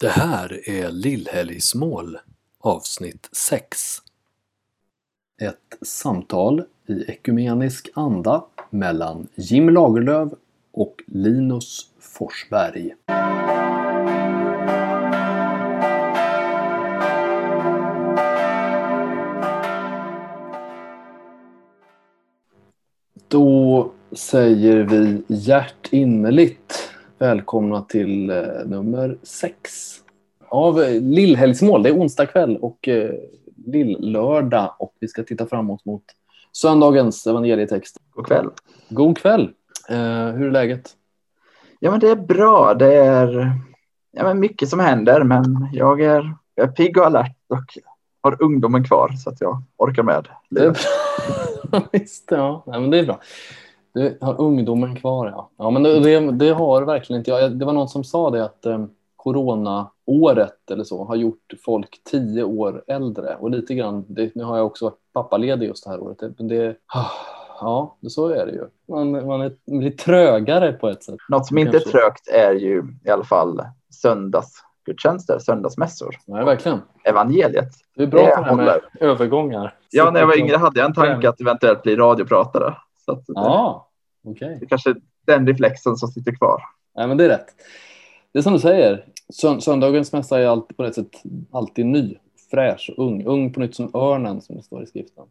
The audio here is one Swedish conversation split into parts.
Det här är Lillhelgsmål avsnitt 6. Ett samtal i ekumenisk anda mellan Jim Lagerlöf och Linus Forsberg. Då säger vi hjärtinnerligt välkomna till eh, nummer 6 av eh, Lillhelgsmål. Det är onsdag kväll och eh, lill-lördag och vi ska titta framåt mot söndagens evangelietext. God kväll. God kväll! Hur är läget? Ja, men det är bra. Det är ja, men mycket som händer, men jag är, jag är pigg och alert och har ungdomen kvar så att jag orkar med. Det är bra. Visst, ja. Nej, men det är bra. Du har ungdomen kvar, ja. ja men det, det, det har verkligen inte jag. Det var någon som sa det att eh, coronaåret eller så har gjort folk tio år äldre. Och lite grann, det, nu har jag också varit pappaledig just det här året. Det, det, ja, så är det ju. Man, man, är, man blir trögare på ett sätt. Något som inte är trögt är ju i alla fall söndagsgudstjänster, söndagsmässor. Nej, verkligen. Evangeliet. Du är bra på det här med övergångar. Ja, när jag var yngre hade jag en tanke att eventuellt bli radiopratare. Så att Ja, okej. det är kanske den reflexen som sitter kvar. Nej, men det är rätt. Det är som du säger, Sön- söndagens mässa är alltid, på ett sätt alltid ny, fräsch och ung. Ung på nytt som örnen som det står i skriften.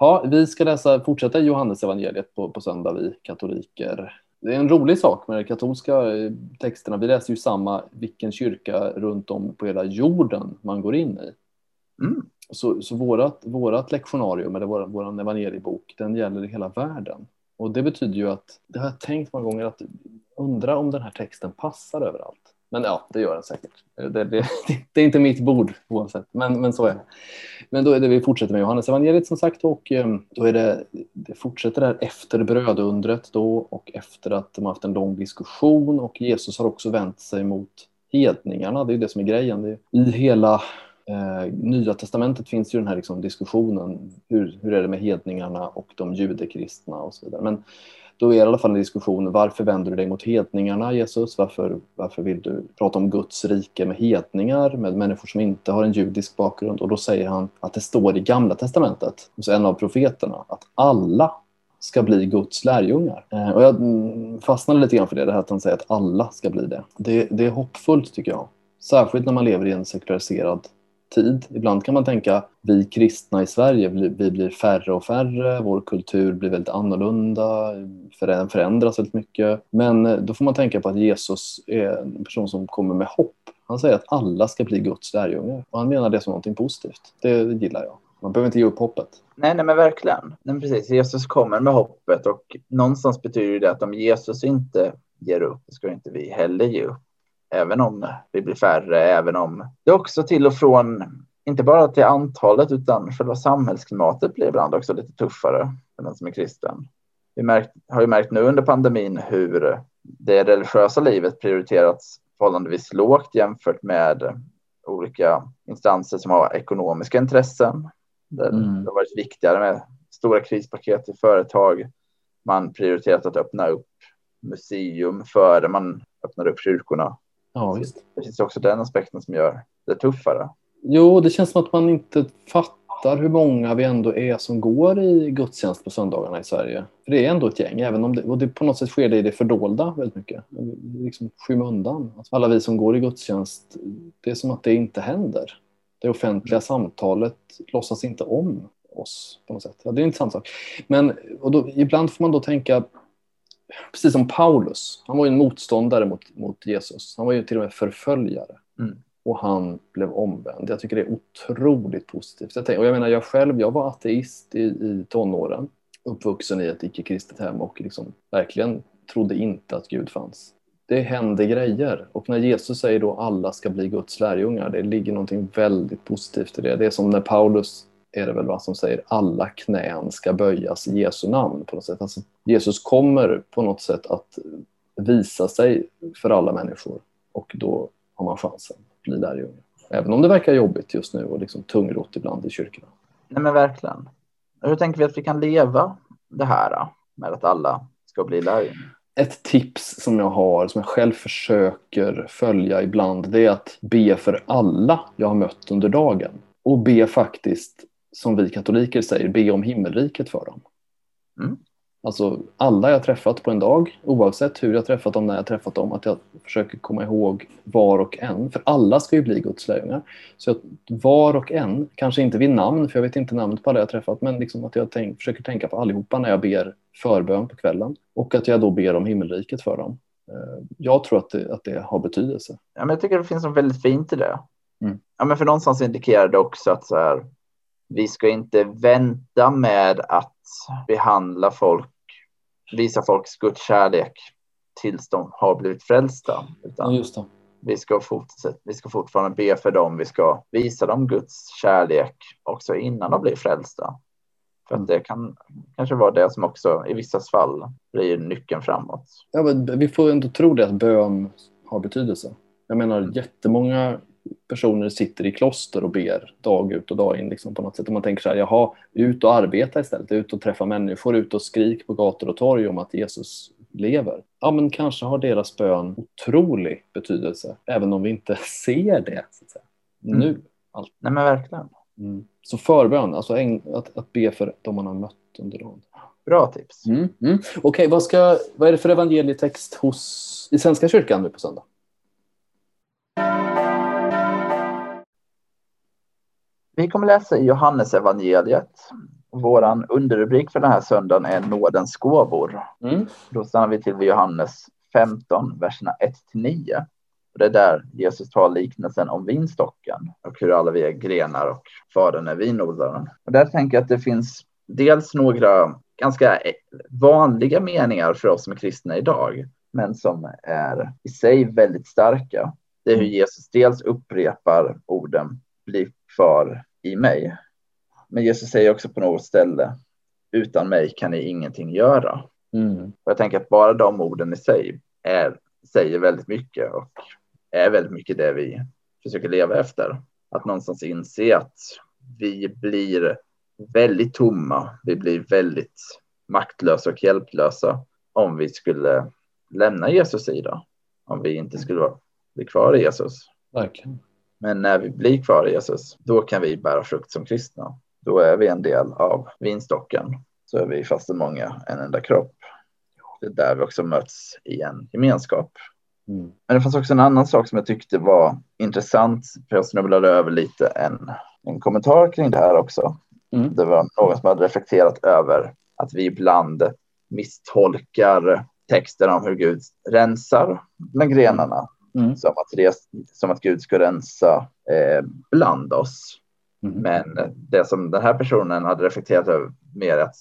Ja, vi ska läsa, fortsätta i Johannes evangeliet på, på söndag, vi katoliker. Det är en rolig sak med de katolska eh, texterna. Vi läser ju samma vilken kyrka runt om på hela jorden man går in i. Mm. Så, så vårat, vårat lektionarium, eller vår, vår evangeliebok, den gäller i hela världen. Och det betyder ju att, det har jag tänkt många gånger, att undra om den här texten passar överallt. Men ja, det gör den säkert. Det, det, det är inte mitt bord oavsett, men, men så är det. Men då är det vi fortsätter med Johannes evangeliet som sagt och eh, då är det, det fortsätter där efter brödundret då och efter att de har haft en lång diskussion och Jesus har också vänt sig mot hedningarna. Det är det som är grejen. Det, I hela eh, Nya testamentet finns ju den här liksom, diskussionen. Hur, hur är det med hedningarna och de judekristna och så vidare. Men då är det i alla fall en diskussion. Varför vänder du dig mot hedningarna, Jesus? Varför, varför vill du prata om Guds rike med hedningar, med människor som inte har en judisk bakgrund? Och då säger han att det står i Gamla testamentet, hos en av profeterna, att alla ska bli Guds lärjungar. Eh, och jag mm, fastnade lite grann för det, det här att han säger att alla ska bli det. Det, det är hoppfullt tycker jag. Särskilt när man lever i en sekulariserad tid. Ibland kan man tänka vi kristna i Sverige, vi blir färre och färre, vår kultur blir väldigt annorlunda, förändras väldigt mycket. Men eh, då får man tänka på att Jesus är en person som kommer med hopp. Han säger att alla ska bli Guds lärjungar och han menar det som någonting positivt. Det gillar jag. Man behöver inte ge upp hoppet. Nej, nej men verkligen. Nej, men precis. Jesus kommer med hoppet och någonstans betyder det att om Jesus inte ger upp, så ska inte vi heller ge upp. Även om vi blir färre, även om det också till och från, inte bara till antalet, utan själva samhällsklimatet blir ibland också lite tuffare för den som är kristen. Vi märkt, har ju märkt nu under pandemin hur det religiösa livet prioriterats förhållandevis lågt jämfört med olika instanser som har ekonomiska intressen. Där Mm. Det har varit viktigare med stora krispaket till företag. Man prioriterat att öppna upp museum före man öppnar upp kyrkorna. Ja, visst. Det finns också den aspekten som gör det tuffare. Jo, det känns som att man inte fattar hur många vi ändå är som går i gudstjänst på söndagarna i Sverige. För det är ändå ett gäng, även om det, och det på något sätt sker det i det fördolda väldigt mycket. Liksom skymundan. Alltså alla vi som går i gudstjänst, det är som att det inte händer. Det offentliga samtalet låtsas inte om oss på något sätt. Ja, det är en intressant sak. Men och då, ibland får man då tänka, precis som Paulus, han var ju en motståndare mot, mot Jesus. Han var ju till och med förföljare Mm. och han blev omvänd. Jag tycker det är otroligt positivt. Jag, tänker, och jag menar, jag själv, jag var ateist i, i tonåren, uppvuxen i ett icke-kristet hem och liksom verkligen trodde inte att Gud fanns. Det händer grejer och när Jesus säger då alla ska bli Guds lärjungar, det ligger någonting väldigt positivt i det. Det är som när Paulus är det väl vad som säger alla knän ska böjas i Jesu namn på något sätt. Alltså, Jesus kommer på något sätt att visa sig för alla människor och då har man chansen att bli lärjunge. Även om det verkar jobbigt just nu och liksom tungrott ibland i kyrkorna. Nej, men verkligen. Hur tänker vi att vi kan leva det här med att alla ska bli lärjungar? ett tips som jag har, som jag själv försöker följa ibland, det är att be för alla jag har mött under dagen. Och be faktiskt, som vi katoliker säger, be om himmelriket för dem. Mm. Alltså alla jag träffat på en dag, oavsett hur jag träffat dem, när jag träffat dem, att jag försöker komma ihåg var och en. För alla ska ju bli Guds lärjungar. Så att var och en, kanske inte vid namn, för jag vet inte namnet på alla jag träffat, men liksom att jag tänk, försöker tänka på allihopa när jag ber förbön på kvällen. Och att jag då ber om himmelriket för dem. Eh, jag tror att det, att det har betydelse. Ja, men jag tycker det finns något väldigt fint i det. Mm. Ja, men för någonstans indikerar det också att så här, vi ska inte vänta med att behandla folk, visa folks Guds kärlek tills de har blivit frälsta. Utan Ja, just det. vi, ska fortsätta, vi ska fortfarande be för dem, vi ska visa dem Guds kärlek också innan de blir frälsta. För att det kan kanske vara det som också i vissa fall blir nyckeln framåt. Ja, men vi får ändå tro det att bön har betydelse. Jag menar jättemånga personer sitter i kloster och ber dag ut och dag in liksom, på något sätt. Och man tänker så här, jaha, ut och arbeta istället, ut och träffa människor, ut och skrik på gator och torg om att Jesus lever. Ja, men kanske har deras bön otrolig betydelse, även om vi inte ser det. Mm. nu. Nej men verkligen. Mm. Så förbön, alltså att, att be för de man har mött under dagen. Bra tips. Mm. Mm. Okej, vad, ska, vad är det för evangelietext hos, i Svenska kyrkan nu på söndag? Vi kommer läsa i Johannes evangeliet. Våran underrubrik för den här söndagen är nådens gåvor. Mm. Då stannar vi till vid Johannes 15, verserna 1-9. Och Det är där Jesus tar liknelsen om vinstocken och hur alla vi är grenar och fadern är vinodlaren. Och där tänker jag att det finns dels några ganska vanliga meningar för oss som är kristna idag, men som är i sig väldigt starka. Det är hur Jesus dels upprepar orden bli kvar i mig. Men Jesus säger också på något ställe utan mig kan ni ingenting göra. Mm. Och jag tänker att bara de orden i sig är, säger väldigt mycket och är väldigt mycket det vi försöker leva efter. Att någonstans inse att vi blir väldigt tomma. Vi blir väldigt maktlösa och hjälplösa om vi skulle lämna Jesus sida. Om vi inte skulle vara- kvar i Jesus. Verkligen. Men när vi blir kvar i Jesus, då kan vi bära frukt som kristna. Då är vi en del av vinstocken. Så är vi fastän många en enda kropp. Det är där vi också möts i en gemenskap. Mm. Men det fanns också en annan sak som jag tyckte var intressant. För jag snubblade över lite en, en kommentar kring det här också. Mm. Det var någon som hade reflekterat över att vi ibland misstolkar texten om hur Gud rensar med grenarna. Mm. Som, att res, som att Gud ska rensa eh, bland oss. Mm. Men det som den här personen hade reflekterat över mer är att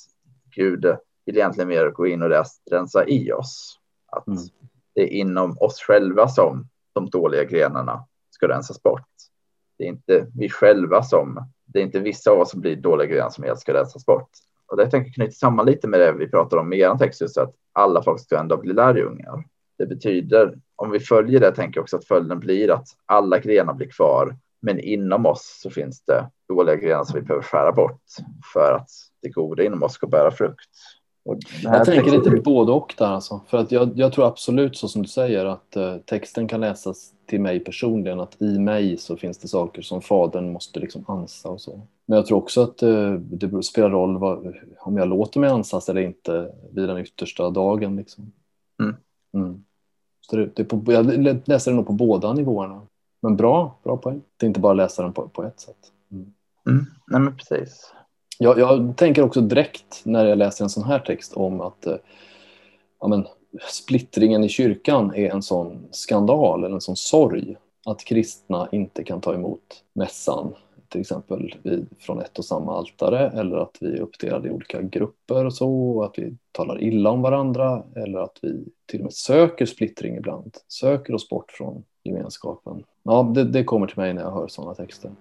Gud vill egentligen mer gå in och rensa i oss. Att Mm. det är inom oss själva som de dåliga grenarna ska rensas bort. Det är inte vi själva som, det är inte vissa av oss som blir dåliga grenar som helt ska rensas bort. Och det tänker jag knyta samman lite med det vi pratar om i er text, just att alla folk ska ändå bli lärjungar. Det betyder, om vi följer det, tänker jag också att följden blir att alla grenar blir kvar, men inom oss så finns det dåliga grenar som vi behöver skära bort för att det goda inom oss ska bära frukt. Jag tänker lite både och där alltså. För att jag, jag tror absolut så som du säger att eh, texten kan läsas till mig personligen. Att i mig så finns det saker som fadern måste liksom ansa och så. Men jag tror också att eh, det spelar roll vad, om jag låter mig ansas eller inte vid den yttersta dagen. Liksom. Mm. Mm. Så det, på, jag läser den nog på båda nivåerna. Men bra, bra poäng. Det är inte bara läsa den på, på ett sätt. Mm. Mm, nej men precis. Jag, jag tänker också direkt när jag läser en sån här text om att eh, ja, men, splittringen i kyrkan är en sån skandal eller en sån sorg. Att kristna inte kan ta emot mässan till exempel vid, från ett och samma altare eller att vi är uppdelade i olika grupper och så, och att vi talar illa om varandra eller att vi till och med söker splittring ibland, söker oss bort från gemenskapen. Ja, det, det kommer till mig när jag hör sådana texter.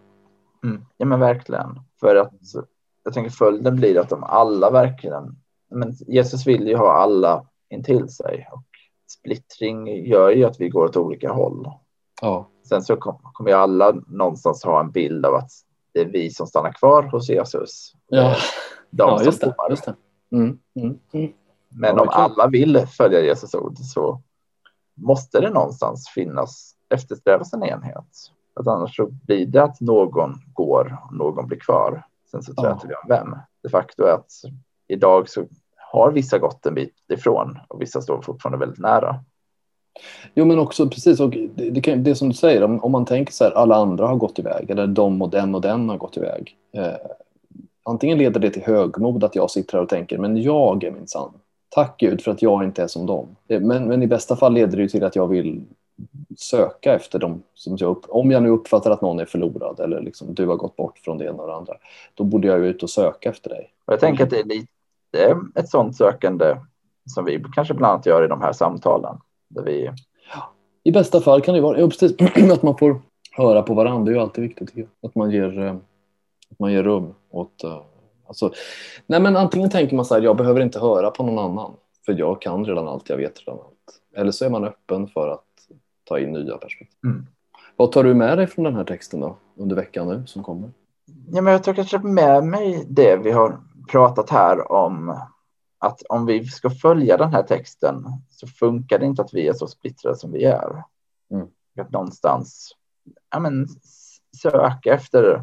Mm. Ja men verkligen. För att jag tänker följden blir att de alla verkligen, men Jesus vill ju ha alla intill sig och splittring gör ju att vi går åt olika håll. Ja, Sen så kom- kommer ju alla någonstans ha en bild av att det är vi som stannar kvar hos Jesus. ja. De ja just det. Just det. Mm, mm, mm. Men Ja, om alla vill följa Jesus ord så måste det någonstans finnas eftersträvas en enhet. Att annars så blir det att någon går och någon blir kvar. Sen så Ja. träter vi om vem. Det faktum är att idag så har vissa gått en bit ifrån och vissa står fortfarande väldigt nära. Jo men också precis, och det, det, kan, det som du säger, om, om man tänker så här, alla andra har gått iväg eller de och den och den har gått iväg. Eh, antingen leder det till högmod att jag sitter här och tänker, men jag är minsann. Tack Gud för att jag inte är som dem. Eh, Men, men i bästa fall leder det ju till att jag vill söka efter dem. Som jag upp, om jag nu uppfattar att någon är förlorad eller liksom, du har gått bort från det ena och det andra, då borde jag ju ut och söka efter dig. Jag tänker att det är lite eh, ett sånt sökande som vi kanske bland annat gör i de här samtalen. Där vi, I bästa fall kan det ju vara ja, precis, att man får höra på varandra. Det är ju alltid viktigt. Att man ger, eh, att man ger rum åt... eh, Alltså, nej men antingen tänker man så här, jag behöver inte höra på någon annan. För jag kan redan allt, jag vet redan allt. Eller så är man öppen för att ta in nya perspektiv. Mm. Vad tar du med dig från den här texten då? Under veckan nu som kommer? ja, men jag tar kanske med mig det vi har pratat här om. Att om vi ska följa den här texten så funkar det inte att vi är så splittrade som vi är. Mm. Att någonstans ja, men, söka efter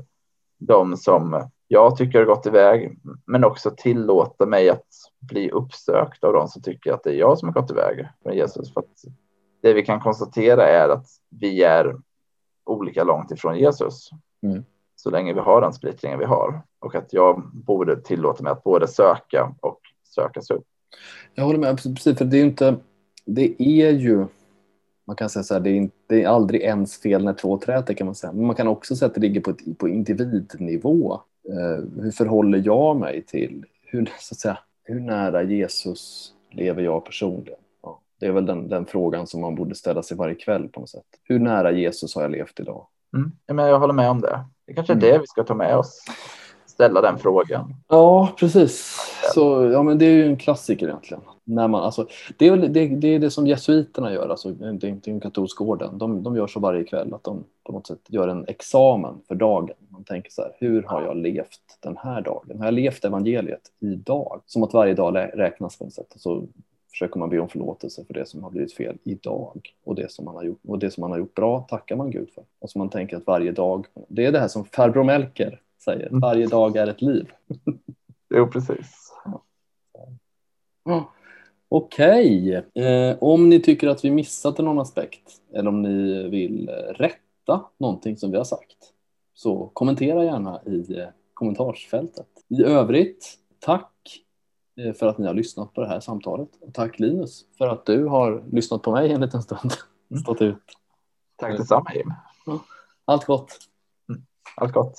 de som jag tycker har gått iväg, men också tillåta mig att bli uppsökt av de som tycker att det är jag som har gått iväg från Jesus. För att det vi kan konstatera är att vi är olika långt ifrån Jesus. Mm. Så länge vi har den splittringen vi har. Och att jag borde tillåta mig att både söka och sökas upp. Jag håller med, precis, för det är ju inte... Det är ju... Man kan säga så här, det är, inte, det är aldrig ens fel när två träter kan man säga. Men man kan också säga att det ligger på, ett, på individnivå. Eh, hur förhåller jag mig till... Hur, så att säga, hur nära Jesus lever jag personligen? Ja, det är väl den, den frågan som man borde ställa sig varje kväll på något sätt. Hur nära Jesus har jag levt idag? Mm. Ja, men jag håller med om det. Det kanske är Mm. det vi ska ta med oss. Ställa den frågan. Ja, precis. Så, ja, men det är ju en klassiker egentligen. När man, alltså, det, är det, det är det som jesuiterna gör, alltså, det är inte en katolsk orden. De, de gör så varje kväll att de på något sätt gör en examen för dagen. Man tänker så här, hur har jag levt den här dagen? Har jag levt evangeliet idag? Som att varje dag räknas på något sätt. Så försöker man be om förlåtelse för det som har blivit fel idag. Och det som man har gjort, och det som man har gjort bra tackar man Gud för. Alltså man tänker att varje dag, det är det här som farbror Melker säger, Mm. varje dag är ett liv. Jo, precis. Okej, eh, om ni tycker att vi missat någon aspekt eller om ni vill rätta någonting som vi har sagt så kommentera gärna i eh, kommentarsfältet. I övrigt, tack eh, för att ni har lyssnat på det här samtalet. Och tack Linus för att du har lyssnat på mig en liten stund. Stått ut. Tack detsamma Jim. Allt gott! Allt gott.